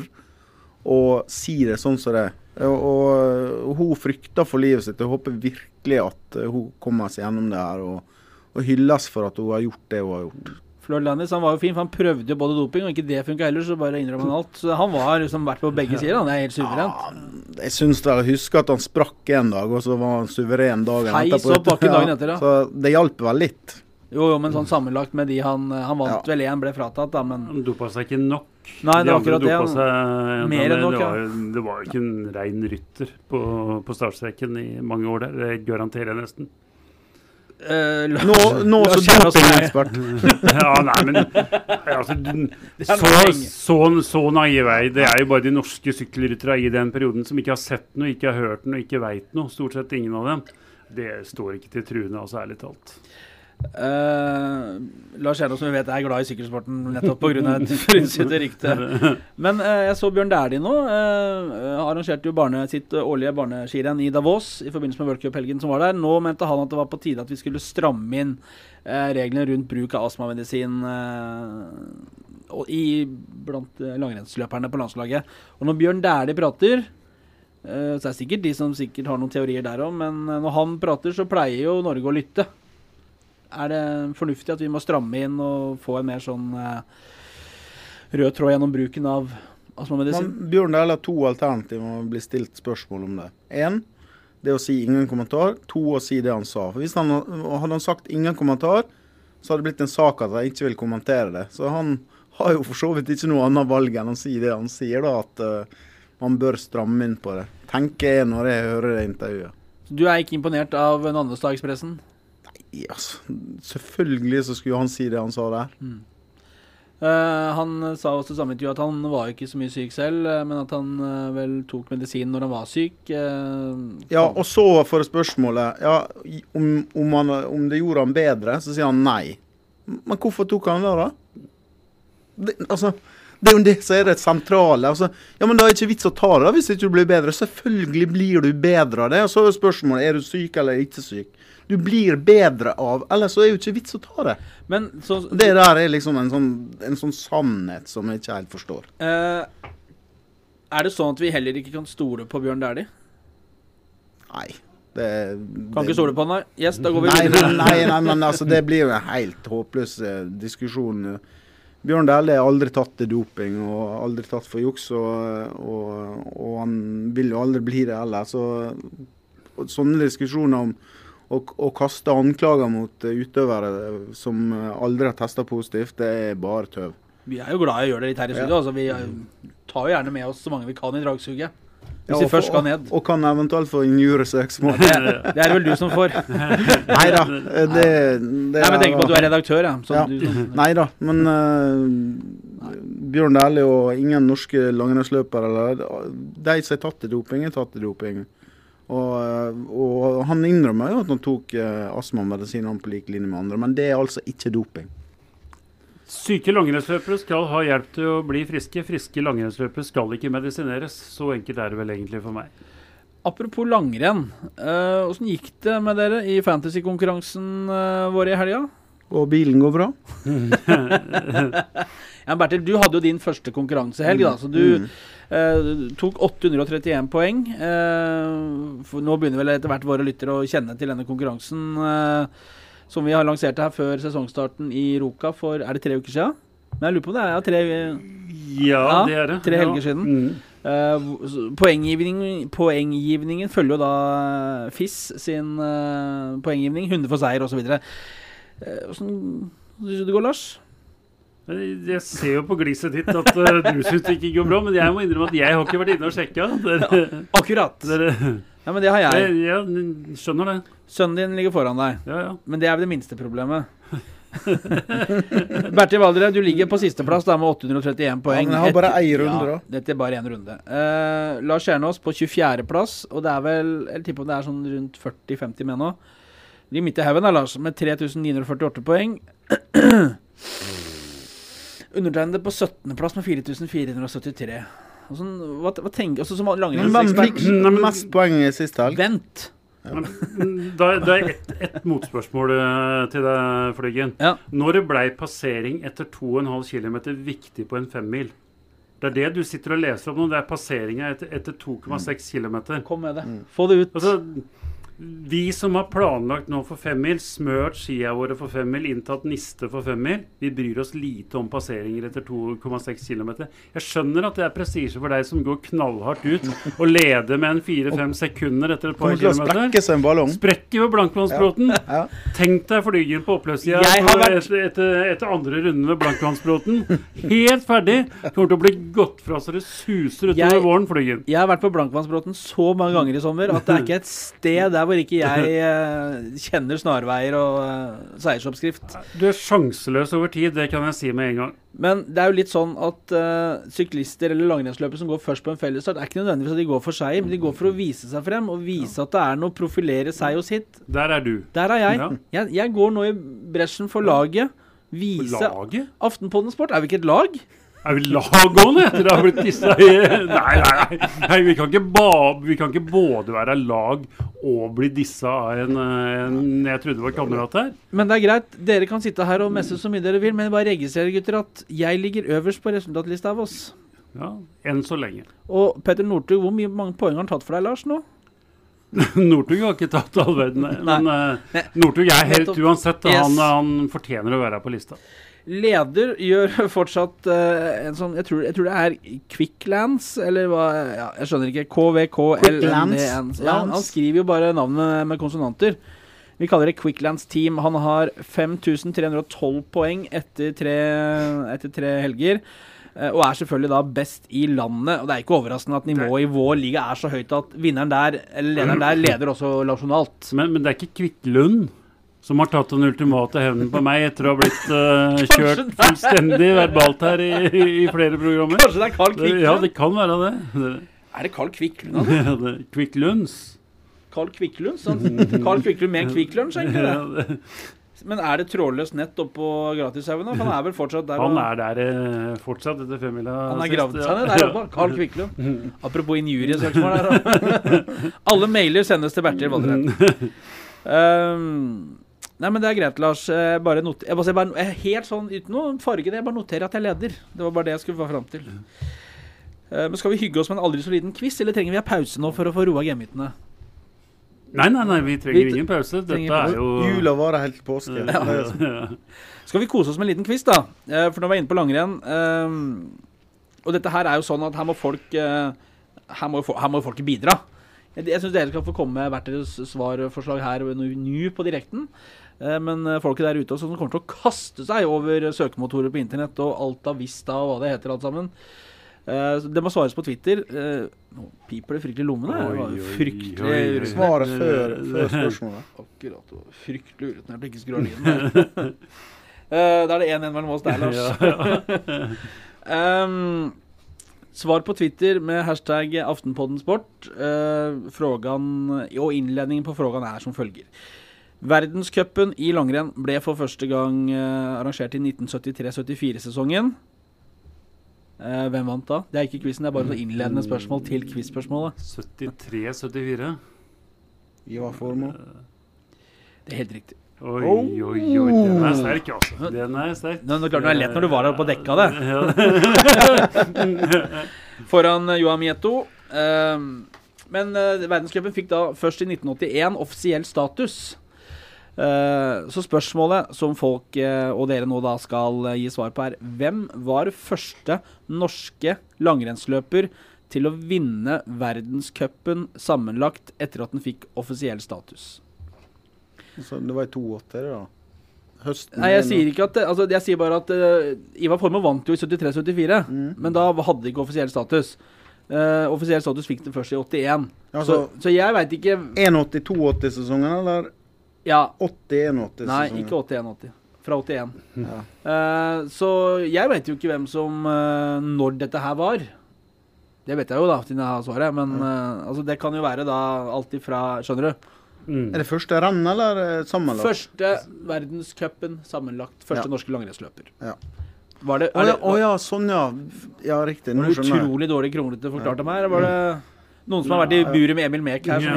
å si det sånn som det er. Og, og, og hun frykter for livet sitt. Jeg håper virkelig at hun kommer seg gjennom det her og, og hylles for at hun har gjort det hun har gjort.
Floyd Landis han var jo fin, for han prøvde jo både doping, og ikke det funka heller, så bare innrømmer han alt. Så han var liksom vært på begge sider. Han er helt suverent.
Jeg syns jeg husker at han sprakk en dag, og så var han suveren dagen
Heis
etterpå.
opp bakken dagen etter, [laughs] ja.
Så det hjalp vel litt.
Jo, jo, men sånn sammenlagt med de han Han vant
Ja.
vel én, ble fratatt, da, men
Han dopa seg ikke nok.
Nei, det
de
var akkurat det. han-
seg
Mer enn nok, ja.
det var jo ikke en rein rytter på, på startstreken i mange år der. Det garanterer jeg nesten.
Eh, la-
Nå, nå
la
så
dumper du
ekspert.
Ja, nei, men [laughs] altså, du- så, så, så naiv er jeg. Det er jo bare de norske sykkelryttere i den perioden som ikke har sett noe, ikke har hørt noe, ikke veit noe. Stort sett ingen av dem. Det står ikke til truende, altså, ærlig talt.
Eh, Lars Kjernås, som vi vet er glad i sykkelsporten nettopp pga. [laughs] et frynsete rykte. Men uh, jeg så Bjørn Dæhlie nå. Uh, arrangerte jo barne, sitt årlige barneskirenn i Davos i forbindelse med World Cup-helgen som var der. Nå mente han at det var på tide at vi skulle stramme inn reglene rundt bruk av astmamedisin i, blant langrennsløperne på landslaget. Og når Bjørn Dæhlie prater så er det sikkert de som sikkert har noen teorier der òg, men når han prater, så pleier jo Norge å lytte. Er det fornuftig at vi må stramme inn og få en mer sånn eh, rød tråd gjennom bruken av astmamedisin?
Men Bjørn Dæhlie har to alternativer å bli stilt spørsmål om det. Én, det å si ingen kommentar. To, å si det han sa. For hvis han Hadde han sagt ingen kommentar, så hadde det blitt en sak at han ikke vil kommentere det. Så han har jo for så vidt ikke noe annet valg enn å si det han sier, da. At uh, man bør stramme inn på det. Tenker jeg når jeg hører det intervjuet.
Du er ikke imponert av Nannestad-ekspressen?
Ja, altså, selvfølgelig så skulle han si det han sa der.
Eh, han sa også i samme intervju at han var ikke så mye syk selv, eh, men at han eh, vel tok medisin når han var syk.
Ja, og så for spørsmålet ja, om, om, han, om det gjorde han bedre, så sier han nei. Men hvorfor tok han det, da? Det, altså, det er jo det som er det sentrale. Altså, ja, men Da er det ikke vits å ta det da, hvis ikke du blir bedre. Selvfølgelig blir du bedre av det. Og så er spørsmålet er du syk eller ikke syk. Du blir bedre av Ellers så er det jo ikke vits å ta det.
Men så
Det der er liksom en sånn, en sånn sannhet som jeg ikke helt forstår.
Uh, Er det sånn at vi heller ikke kan stole på Bjørn Dæhlie?
Nei. Det,
Kan ikke stole på han, nei. Yes, da går vi
Nei,
videre.
nei, nei, men altså, det blir jo en helt håpløs eh, diskusjon. Bjørn Dæhlie har aldri tatt til doping og aldri tatt for juks, og, og, og han vil jo aldri bli det heller. Så sånne diskusjoner om å, å kaste anklager mot eh, utøvere som eh, aldri har testa positivt, det er bare tøv.
Vi er jo glad i å gjøre det litt her i studio. Altså, vi eh, tar jo gjerne med oss så mange vi kan i dragsuget. Hvis
Ja,
vi først skal ned.
Og, og kan eventuelt få injuriesøksmål.
Det, det er vel du som får. [laughs]
Nei da. Det, det
Nei, men tenk på at du er redaktør, ja. Så
Ja.
som- [laughs]
Nei da, men uh, Bjørn Dæhlie og ingen norske langrennsløpere eller De som er tatt i doping, er tatt i doping. Og, eh, og han innrømmer jo at han tok uh, astmamedisiner på lik linje med andre, men det er altså ikke doping.
Syke langrennsløpere skal ha hjelp til å bli friske. Friske langrennsløpere skal ikke medisineres. Så enkelt er det vel egentlig for meg.
Apropos langrenn. eh, gikk det med dere i fantasykonkurransen uh, vår i helga?
Og bilen går bra? [laughs]
Ja, Bertil, du hadde jo din første konkurransehelg, da, så du eh, tok 831 poeng. Eh, for nå begynner vel etter hvert våre lyttere å kjenne til denne konkurransen eh, som vi har lansert her før sesongstarten i Roka for Er det tre uker siden? Men jeg lurer på om det er ja, tre
Ja,
Ja,
det er det.
tre
Ja.
helger siden.
Mm.
Uh, hvor- poenggivning, Poenggivningen følger jo da eh, FIS sin uh, poenggivning. Hunder for seier osv. Åssen syns du det går, Lars?
Jeg ser jo på gliset ditt at eh, du syns det ikke går bra, men jeg må innrømme at jeg har ikke vært inne og sjekka. Dere,
Akkurat.
dere,
Ja, men det har jeg.
ja, skjønner det.
Sønnen din ligger foran deg.
Ja, ja.
Men det er vel det minste problemet. [laughs] Bertil Valdre, du ligger på sisteplass med 831 poeng.
men jeg har bare ei runde,
ja. Dette er bare én runde. Uh, Lars Kjernås på 24.-plass, og det er vel Jeg tipper det er sånn rundt 40-50 med nå. De midt i haugen da, Lars, med 3948 poeng. [clears throat] Undertegnede på 17.-plass med 4473. Sånn, hva, hva tenker altså, som
hvem mest poeng i siste helg?
Vent!
Men Da, da er ett et motspørsmål eh, til deg, Flyggen.
Ja.
Når blei passering etter 2,5 km viktig på en femmil? Det er det du sitter og leser om nå. Det er passeringa etter, etter 2,6 km.
Kom med det. Få det ut.
Altså, vi som har planlagt nå for femmil, smørt skia våre for femmil, inntatt niste for femmil, vi bryr oss lite om passeringer etter 2,6 km. Jeg skjønner at det er prestisje for deg som går knallhardt ut og leder med en 4-5 sekunder etter et par kilometer.
sprekke som en ballong.
Sprekker ved Blankvannsbråten.
Ja.
Tenk deg flygen på oppløpssida
vært-
etter, etter, etter andre runden ved Blankvannsbråten. Helt ferdig. Kommer til å bli gått fra så det suser utover
Jeg-
våren, Flygen.
Jeg har vært på Blankvannsbråten så mange ganger i sommer at det er ikke et sted der hvor ikke jeg eh, kjenner snarveier og eh, seiersoppskrift.
Du er sjanseløs over tid, det kan jeg si med en gang.
Men det er jo litt sånn at uh, syklister eller langrennsløpere som går først på en fellesstart, er ikke nødvendigvis at de går for seg, men de går for å vise seg frem og vise at det er noe å profilere seg og sitt.
Der er du.
Der er jeg.
Ja.
jeg. Jeg går nå i bresjen for laget. Vise
Laget?
Sport er vi ikke et lag?
Er vi laggående etter å ha blitt dissa [laughs] i Nei, nei, nei. vi, kan ikke ba, vi kan ikke både være lag og bli dissa av en, en jeg trodde var kamerat her.
Men det er greit. Dere kan sitte her og messe så mye dere vil, men bare registrer gutter at jeg ligger øverst på resultatlista av oss.
Ja, Enn så lenge.
Og Petter Northug, hvor mye mange poeng har han tatt for deg, Lars, nå? [laughs]
Northug har ikke tatt all verden, men uh, Northug er helt uansett. Han, han fortjener å være på lista.
Leder gjør [laughs] fortsatt uh, en sånn jeg tror, jeg tror det er Quicklands, eller hva ja, Jeg skjønner ikke. KVKLNDN.
Quicklands.
Ja, han skriver jo bare navnet med konsonanter. Vi kaller det Quicklands Team. Han har 5312 poeng etter tre, etter tre helger. eh, Og er selvfølgelig da best i landet. Og det er ikke overraskende at nivået i vår liga er så høyt at vinneren der, eller lederen der, leder også nasjonalt.
Men, men det er ikke Kvikklund Som har tatt den ultimate hevnen på meg etter å ha blitt [laughs] uh, kjørt fullstendig verbalt her i, i flere programmer.
Kanskje det er Carl Kvikklund?
Ja, det kan være det. det,
Er det Carl Kvikklund? [laughs]
ja, det er Kvikklunds.
Carl Kvikklund? Sånn. Carl Kvikklund med Kvikk Lunsj, egentlig. [laughs]
Ja,
det. Men er det trådløst nett oppå Gratishaugen? Han er vel fortsatt der?
Han er der eh, fortsatt etter femmila.
Han har gravd seg ned der oppe. Carl Kvikklund. Apropos injuriesøksmål her. da. Alle mailer sendes til Bertil Valderhaug. Um, nei, men det er greit, Lars. Jeg bare not jeg bare, jeg bare, er helt sånn uten noen farge. Jeg bare noterer at jeg leder. Det var bare det jeg skulle få fram til. Eh, men skal vi hygge oss med en aldri så liten quiz, eller trenger vi en pause nå for å få roa gemyttene?
Nei, nei, nei, vi trenger
Vi
ingen pause. Dette
trenger
er jo
Jula varer helt til påske.
Ja, [laughs] ja.
Skal vi kose oss med en liten quiz, da? Eh, for nå var jeg inne på langrenn. eh, og dette her er jo sånn at her må folk eh, her, må, her må folk bidra. Jeg, syns dere skal få komme med hvert deres svarforslag her nå på direkten. Eh, men eh, folket der ute også, som kommer til å kaste seg over søkemotorer på internett og Alta Vista og hva det heter alt sammen. Eh, det må svares på Twitter. Eh, nå piper det fryktelig i lommene.
Oi, oi,
fryktelig
oi,
Svare.
Svaret før, før [laughs] spørsmålet.
Akkurat. Fryktelig når jeg ikke skrur lyden. Eh, Da er det 1-1 mellom oss der, Lars. [laughs] um, [laughs] svar på Twitter med hashtag Aftenpoddensport. Uh, frågan, og innledningen på frågan er som følger. Verdenscupen i langrenn ble for første gang eh, arrangert i 1973-74-sesongen. Eh, hvem vant da? Det er ikke quizen, det er bare noen innledende spørsmål til quiz-spørsmålet.
73-74.
Ivar Formoe.
Det er helt riktig.
Oi, oi, oi. Den er sterk, altså. Den er sterk.
Nå, det er klart det er lett når du var her på dekka det. [laughs] [laughs] Foran eh, Johan Mieto. Ehm, men uh, verdenscupen fikk da først i 1981 offisiell status. Eh, så spørsmålet som folk eh, og dere nå da skal eh, gi svar på, er hvem var første norske langrennsløper til å vinne verdenscupen sammenlagt etter at den fikk offisiell status?
Så det var i 82, da. Høsten
Nei, jeg sier ikke at altså, Jeg sier bare at uh, Ivar Formoe vant jo i 73-74, men da hadde de ikke offisiell status. Uh, offisiell status fikk den først i 81.
Altså,
så,
så-
så jeg veit ikke
81-82-sesongen, eller
Ja,
80-81-sesongen?
nei, ikke 81-80. Fra 81.
Ja.
Uh, så jeg vet jo ikke hvem som uh, Når dette her var. Det vet jeg jo, da, siden jeg har svaret. Men uh, altså, det kan jo være da alt ifra Skjønner du?
Mm.
Er det første renn, eller sammenlagt?
Første verdenscupen sammenlagt. Første
Ja.
norske langrennsløper.
Ja.
Var det,
Å ja, å ja, sånn ja. Ja, riktig. Nå skjønner jeg.
utrolig dårlig kronglete forklart av meg? Var det noen som har vært i buret med Emil Mek her? [laughs]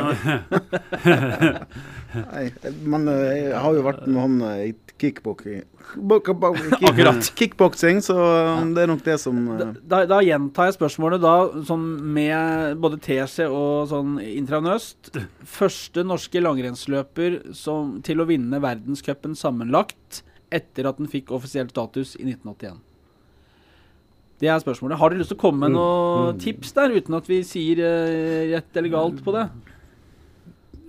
Nei, men eh, jeg har jo vært med han eh, i kickboxing.
Akkurat.
Kickboksing, så eh, det er nok det som eh,
da, da gjentar jeg spørsmålet da sånn med både teskje og sånn intravenøst. Første norske langrennsløper som, til å vinne verdenscupen sammenlagt etter at den fikk offisiell status i 1981. Det er spørsmålet. Har dere lyst til å komme med noen tips der, uten at vi sier eh, rett eller galt på det?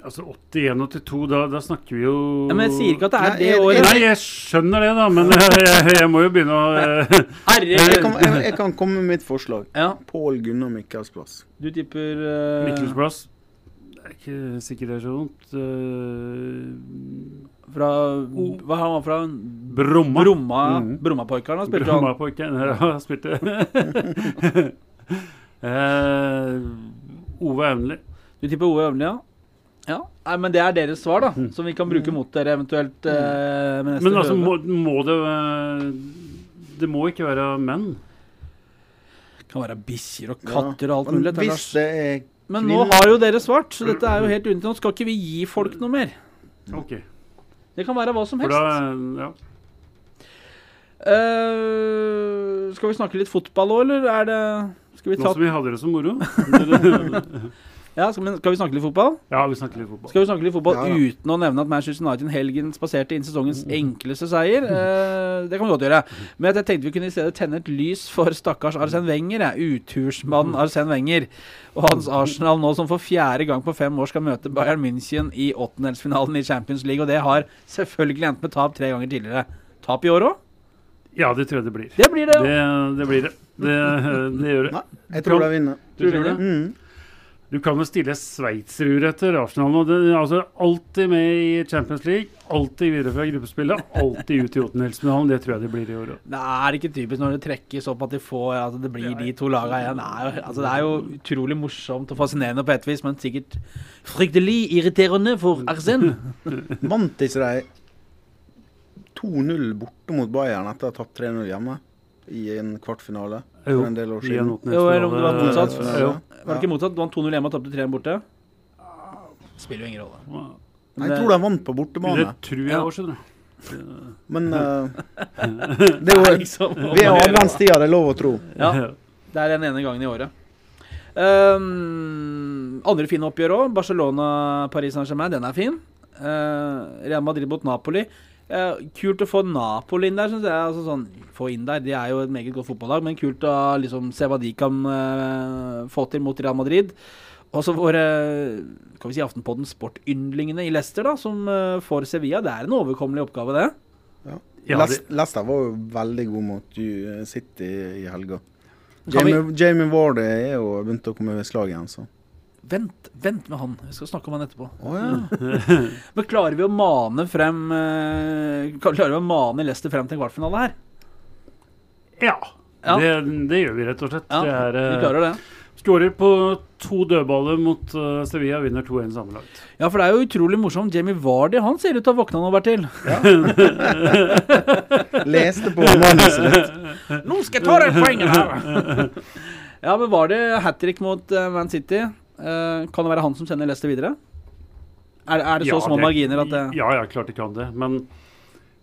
Altså 81-82, da, da snakker vi jo
Ja, men jeg sier ikke at det er det året.
Nei, jeg skjønner det, da, men [laughs] jeg, jeg, må jo begynne å eh, [laughs]
Herre,
jeg kan, jeg, jeg kan komme med mitt forslag.
Ja,
Pål Gunnar Mikkelsplass.
du tipper uh,
Mikkelsplass. Det er ikke sikkert det er så vondt. Eh,
Fra Hva har han fra?
Bromma.
Bromma
mm.
Brommapoikeren har spilt han.
Bromma Ja, [laughs] spilte [laughs] Eh, Ove Aunli.
Du tipper Ove Øvli, ja? Ja. Nei, men det er deres svar, da. Som vi kan bruke mot dere eventuelt eh, med neste
Men altså, må, må det eh, Det må ikke være menn.
Det kan være bikkjer og
Ja.
katter og alt mulig. Men,
Hvis det er
Men nå har jo dere svart, så dette er jo helt unyttig. Nå skal ikke vi gi folk noe mer.
Ok.
Det kan være hva som helst.
da ja.
Uh, skal vi snakke litt fotball òg, eller er det Skal vi
Nå
ta
som vi hadde det så moro. [laughs] [laughs] [laughs]
Ja, skal, men skal vi snakke litt fotball?
ja, vi snakker litt fotball.
Skal vi snakke litt fotball
Ja, ja.
uten å nevne at Manchester United helgen spaserte inn sesongens enkleste seier? Eh, det kan vi godt gjøre. Men jeg tenkte vi kunne i stedet tenne et lys for stakkars Arsen Wenger. jeg. Utursmannen Arsen Wenger. Og hans Arsenal nå som for fjerde gang på fem år skal møte Bayern München i åttendelsfinalen i Champions League. Og det har selvfølgelig endt med tap tre ganger tidligere. Tap i år òg?
Ja, det tror jeg det blir.
Det blir det.
Det, det blir det. Det, det gjør det.
Nei, jeg tror de vinner.
Du tror det?
Mm.
Du kan jo stille sveitserur etter Arsenal. Og det, altså, alltid med i Champions League, alltid videre fra gruppespillet, alltid ut i åttendelsfinalen. Det tror jeg det blir i år òg.
Det er ikke typisk når det trekkes opp at de får altså, det blir de to lagene igjen. Altså, det er jo utrolig morsomt og fascinerende på et vis, men sikkert fryktelig irriterende for Arsen. [laughs]
Vant ikke de 2-0 borte mot Bayern etter å ha tapt 3-0 hjemme i en kvartfinale
Jo,
for en del år siden?
Jo, eller om det var
åttendelsfinale.
motsatt.
Jo.
Var det ikke motsatt? Du vant 2-0 hjemme og tapte 3 borte? Spiller jo ingen rolle.
Nei, Jeg tror de vant på
Det tror jeg
Ja.
òg, skjønner du.
men uh, [laughs] [laughs] det er jo
Liksom.
Vi er adventstida, det er lov å tro.
Ja, det er den ene gangen i året. Um, andre fine oppgjør òg. Barcelona-Paris Saint-Germain, den er fin. Uh, Real Madrid mot Napoli. Eh, kult å få Napoli inn der, syns jeg. Altså, sånn, få inn der, De er jo et meget godt fotballag, men kult å liksom, se hva de kan uh, få til mot Real Madrid. Og så våre kan vi si Aftenpodden sportyndlingene i Leicester, da, som eh, får Sevilla. Det er en overkommelig oppgave, det.
Ja,
ja
det-
Leicester var jo veldig god mot City i helga.
Jamie, vi-
Jamie, Ward er jo begynt å komme ved slag igjen, så.
Vent, vent med han. Vi skal snakke om han etterpå.
Oh, ja. [laughs]
Men klarer vi å mane frem eh, Klarer vi å mane Leicester frem til en kvartfinale her?
Ja,
Ja.
Det, det gjør vi rett og slett.
Ja,
det er, eh,
vi klarer det.
Skårer på to dødballer mot eh, Sevilla, vinner 2-1 sammenlagt.
Ja, for det er jo utrolig morsomt. Jamie Vardy han ser ut til å ha våkna nå, Bertil. [laughs]
Leste på manuset ditt.
Nå skal jeg ta deg poenget her! ja, men var det hat trick mot eh, Man City? Eh, kan det være han som sender Leicester videre? Er, er det så
Ja,
små marginer at det
Ja, ja, klart det kan det. Men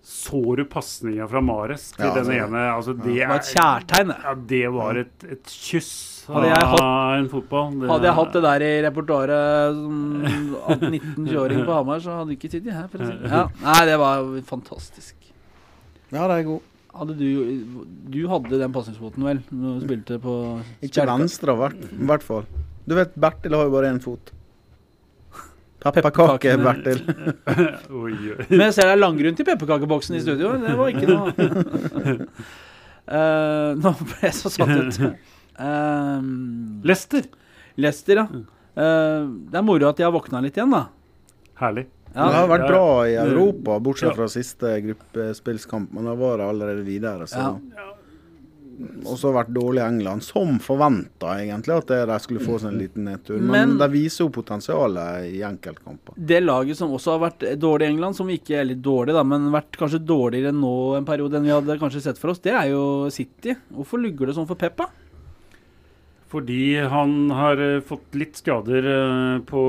så du pasninga fra Mares til
Ja,
den
altså,
ene? Altså, det,
Det var et kjærtegn. det.
Ja, det var et, et kyss
Hadde jeg hatt-
en fotball. Det,
Hadde jeg hatt det der i repertoaret som 19-20-åring på Hamar, så hadde jeg ikke sittet her. Det. ja. Nei, det var fantastisk.
Ja, det er god.
Hadde du, du hadde den pasningsfoten, vel? Når du spilte på
Ikke venstre, i hvert fall. Du vet, Bertil har jo bare én fot. Pepperkake,
Pepperkakene.
Bertil. [laughs]
Oi, oi. [laughs]
Men jeg ser det er langgrunn til pepperkakeboksen i studio. Det var ikke noe uh, [laughs] Nå ble jeg så satt ut. Uh,
Lester.
Lester, ja. Uh, det er moro at de har våkna litt igjen, da.
Herlig.
Det har vært bra i Europa, bortsett fra siste gruppespillskamp. Men da var det allerede videre, så
Ja.
Og så har det vært dårlig i England, som forventa egentlig at det- de skulle få seg en liten nedtur. Men,
Men-
de viser jo potensialet i enkeltkamper.
Det laget som også har vært dårlig i England, som ikke er litt dårlig, da, men vært kanskje dårligere nå en periode enn vi hadde kanskje sett for oss, det er jo City. Hvorfor lugger det sånn for Peppa?
Fordi han har eh, fått litt skader eh, på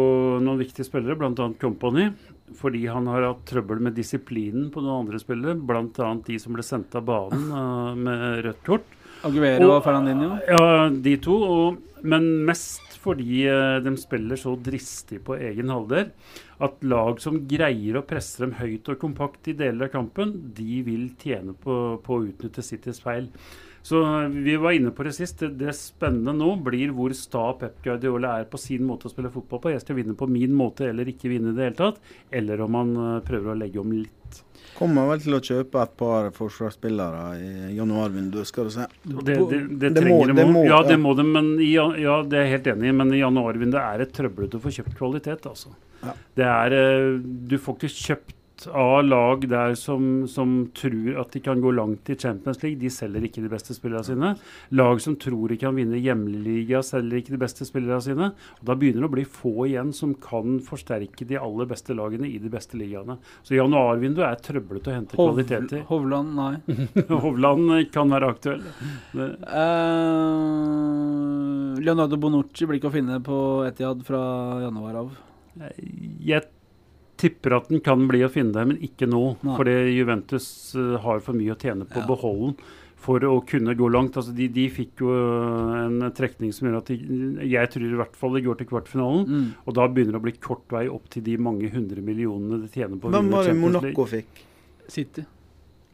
noen viktige spillere, bl.a. Company. Fordi han har hatt trøbbel med disiplinen på noen andre spillere, bl.a. de som ble sendt av banen eh, med rødt kort.
Aguero og
Og-
Fernandinho?
Ja, de to. Og, men mest fordi eh, de spiller så dristig på egen halvdel at lag som greier å presse dem høyt og kompakt i deler av kampen, de vil tjene på, på å utnytte Citys feil. Så vi var inne på det sist. Det, det spennende nå blir hvor sta Pep Guardiola er på sin måte å spille fotball på. Jeg skal vinne på min måte eller ikke vinne i det hele tatt. Eller om han eh, prøver å legge om litt.
Kommer vel til å kjøpe et par forsvarsspillere i januarvinduet, skal du se.
Det, det, det,
Det må- det må-
ja, det må de, men i, ja, det er jeg helt enig i. Men i januarvinduet er det trøblete å få kjøpt kvalitet, altså.
Ja.
Det er eh, Du får ikke kjøpt av lag der som, som tror at de kan gå langt i Champions League. De selger ikke de beste spillerne sine. Lag som tror de kan vinne hjemliga, selger ikke de beste spillerne sine. Og Da begynner det å bli få igjen som kan forsterke de aller beste lagene i de beste ligaene. Så januarvinduet er trøblete å hente
Hov,
kvalitet i.
Hovland, nei. [laughs]
Hovland kan være aktuell. Det,
Eh, Leonardo Bonucci blir ikke å finne på Etiad fra januar av.
Jeg tipper at den kan bli å finne det, men ikke nå.
Nei.
Fordi Juventus eh, har for mye å tjene på
Ja.
å beholde den for å kunne gå langt. Altså de, de fikk jo eh, en trekning som gjør at de, jeg tror i hvert fall de går til kvartfinalen.
Mm.
Og da begynner det å bli kort vei opp til de mange hundre millionene de tjener på
Hvem var det Monaco fikk?
City.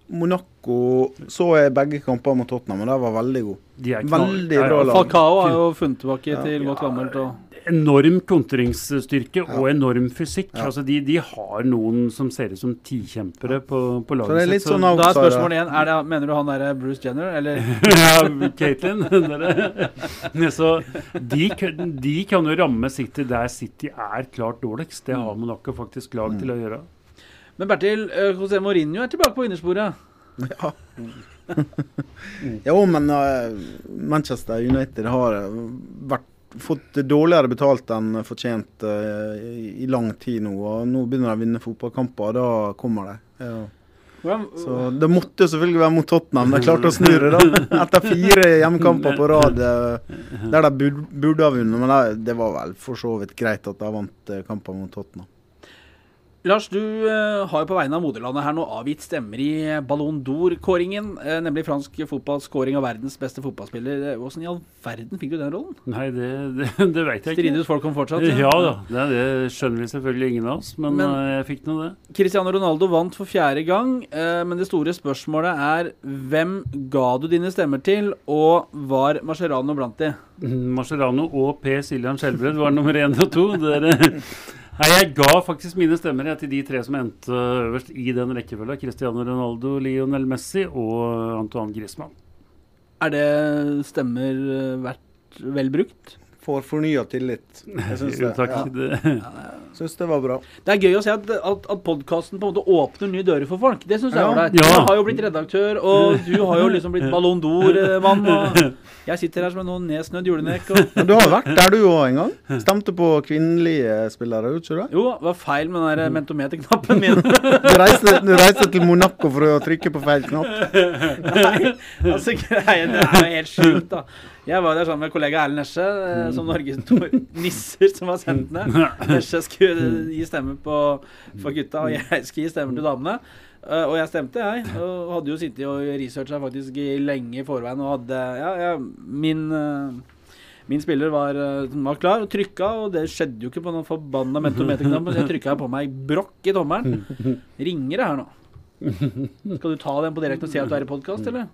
Monaco så jeg begge kamper mot Tottenham, og de var veldig.
De er
Veldig
Ja, ja.
bra lag.
Falcao har jo funnet tilbake
Ja.
til godt gammelt. Og
enorm kontringsstyrke og enorm fysikk. Altså de, de har noen som ser ut som tikjempere på, på laget
Så det litt
sitt,
sånn
Da er spørsmålet igjen er det, Mener du han derre Bruce Jenner, eller? [laughs]
ja, Caitlin. [laughs] Så de, kan- de kan jo ramme City der City er klart dårligst. Det har Monaco faktisk lag til å gjøre.
Men Bertil, eh, José Mourinho er tilbake på vinnersporet. [laughs]
Jo, men uh, Manchester United har eh, vært, fått dårligere betalt enn fortjent eh, i, i lang tid nå. Og nå begynner de å vinne fotballkamper, og da kommer de. Ja. Så Det måtte jo selvfølgelig være mot Tottenham. De klarte å snu det, da. [laughs] Etter fire hjemmekamper på rad eh, der de burde, ha vunnet. Men det, det var vel for så vidt greit at de vant eh, kampen mot Tottenham.
Lars, du eh, har jo på vegne av moderlandet her nå avgitt stemmer i Ballon d'Or-kåringen, eh, nemlig fransk fotballs kåring av verdens beste fotballspiller. Eh, Hvordan i all verden fikk du den rollen?
Nei, det, [laughs] det, det veit jeg ikke.
Strides folk om fortsatt?
Ja da, det, det skjønner vi selvfølgelig ingen av oss, men,
Men-
jeg fikk nå det.
Cristiano Ronaldo vant for fjerde gang, men det store spørsmålet er hvem ga du dine stemmer til, og var Mascherano blant de?
Mascherano og P. Siljan Skjelbred var nummer én og to. Dere Nei, Jeg ga faktisk mine stemmer til de tre som endte øverst i den rekkefølga. Cristiano Ronaldo, Lionel Messi og Antoine Griezmann.
Er det stemmer eh, vært vel brukt?
Får fornya tillit. Jeg syns [laughs] det.
takk.
Ja, syns det var bra.
Det er gøy å se at, at, at podkasten på en måte åpner nye dører for folk. Det syns jeg er
Ja.
ålreit.
Ja.
Du har jo blitt redaktør, og du har jo liksom blitt Ballon d'Or-mann. [laughs] Jeg sitter her som en noen nedsnødd julenek. Og...
Men du har vært der du òg en gang. Stemte på kvinnelige spillere, ikke du?
Jo, det var feil med den der mentometerknappen min.
Du reiste, du reiste til Monaco for å trykke på feil knapp. [laughs]
Nei, altså greien Det er jo helt sjukt, da. Jeg var der sammen med kollega Erlend Nesje, eh, som Norges to [laughs] nisser som var sendt ned. [laughs] Nesje skulle gi stemme på, for gutta, og jeg skulle gi stemme til damene. Eh, og jeg stemte, jeg. Og hadde jo sittet og researcha faktisk lenge i forveien og hadde Ja, ja min eh, Min spiller var, var klar og trykka, og det skjedde jo ikke på noen forbanna mentometerknapp. Så jeg trykka på meg brokk i tommelen. [laughs] Ringer det her nå? Skal du ta den på direkte og si at du er i podkast, eller?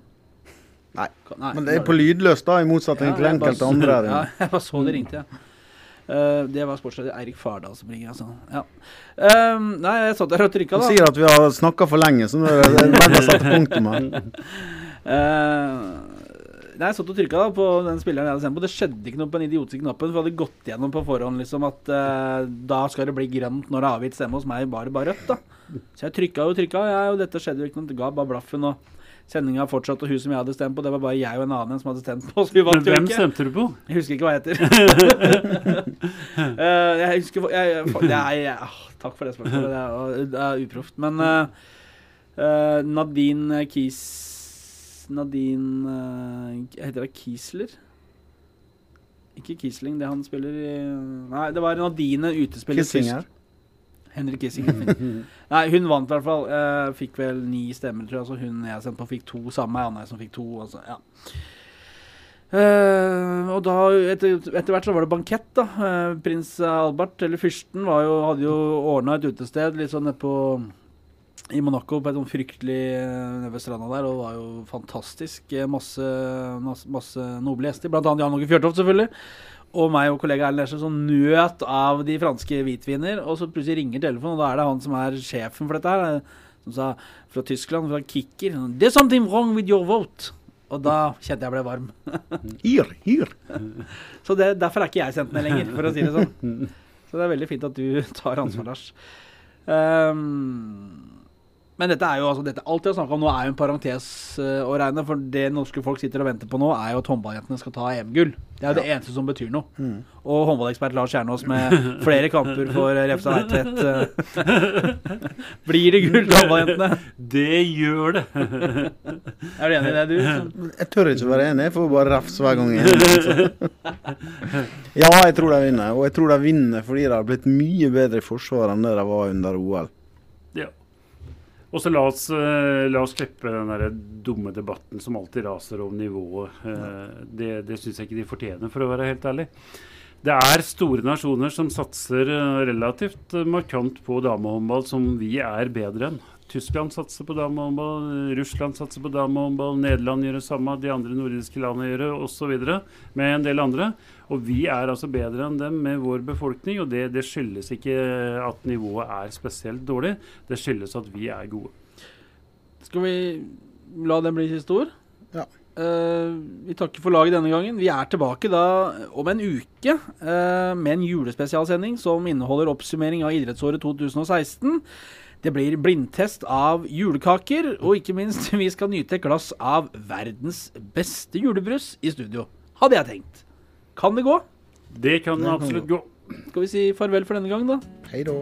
Nei.
Nei,
Men det er på lydløst, da, i motsetning til enkelte andre. [laughs]
Ja, jeg bare så det ringte, ja. Uh, det var sportsleder Eirik Fardal som ringer, altså. Ja. Um, nei, jeg satt der og trykka, da.
Du sier at vi har snakka for lenge, så nå er det verdt å sette punktum her.
Uh, [laughs] nei, jeg satt og trykka da på den spilleren jeg hadde sendt på. Det skjedde ikke noe på den idiotiske knappen. For vi hadde gått gjennom på forhånd liksom at uh, da skal det bli grønt når det er avgitt stemme hos meg, bare bare rødt. da Så jeg trykka og trykka, jeg, og dette skjedde jo ikke noe. Det ga bare blaffen. og Sendinga fortsatte, og hun som jeg hadde stemt på, det var bare jeg og en annen som hadde stemt på. Så vi
Men
vant jo
hvem
ikke.
stemte du på?
Jeg husker ikke hva jeg heter. [laughs] Eh, jeg husker jeg, jeg, det jeg, ah, Takk for det spørsmålet. Det er, det er uproft. Men eh, eh, Nadine Kies Nadine uh, Heter det Kiesler? Ikke Kiesling, det han spiller i Nei, det var Nadine utespiller.
Kissinger.
Henrik Kissinger. [laughs] Nei, hun vant i hvert fall. Eh, fikk vel ni stemmer, tror jeg. Så hun jeg sendte på, fikk to. Samme Anne som fikk to. Altså, ja. Uh, og da, etter, etter hvert så var det bankett, da. Uh, prins Albert, eller fyrsten, var jo, hadde jo ordna et utested litt sånn nede på i Monaco på et sånn fryktelig nede ved stranda der, og det var jo fantastisk. Masse, masse, masse noble gjester, annet Jan Åge Fjørtoft, selvfølgelig. Og meg og kollega Erlend Lesje som nøt av de franske hvitviner. Og så plutselig ringer telefonen, og da er det han som er sjefen for dette her. Som sa fra Tyskland, fra Kicker There's something wrong with your vote. Og da kjente jeg ble varm. [laughs]
Hyr, hyr. [laughs]
Så det, derfor er ikke jeg sendt ned lenger, for å si det sånn. Så det er veldig fint at du tar ansvar, Lars. Ehm, men dette er jo altså dette, Alt jeg har snakka om nå, er jo en parentes uh, å regne. For det norske folk sitter og venter på nå, er jo at håndballjentene skal ta EM-gull. Det er jo det eneste som betyr noe. Og håndballekspert Lars Kjernås med flere kamper for Refstad Veitvedt. Uh, [laughs] Blir det gull til håndballjentene?
Det gjør det.
Er du enig i det, du?
Jeg tør ikke være enig, jeg får bare refs hver gang igjen. [laughs] Ja, jeg tror de vinner. Og jeg tror de vinner fordi de har blitt mye bedre i forsvaret enn det de var under OL.
Og så la oss, eh, la oss slippe den der dumme debatten som alltid raser om nivået. Eh, det det syns jeg ikke de fortjener, for å være helt ærlig. Det er store nasjoner som satser eh, relativt markant på damehåndball som vi er bedre enn. Tyskland satser på damehåndball, Russland satser på damehåndball, Nederland gjør det samme, de andre nordiske landene gjør det osv. Med en del andre. Og vi er altså bedre enn dem med vår befolkning, og det, det skyldes ikke at nivået er spesielt dårlig, det skyldes at vi er gode.
Skal vi la den bli siste ord?
Ja.
Uh, vi takker for laget denne gangen. Vi er tilbake da om en uke uh, med en julespesialsending som inneholder oppsummering av idrettsåret 2016. Det blir blindtest av julekaker, og ikke minst, [laughs] vi skal nyte et glass av verdens beste julebrus i studio. Hadde jeg tenkt. Kan det gå?
Det kan
Det kan
absolutt gå.
Skal vi si farvel for denne gang, da?
Hei da.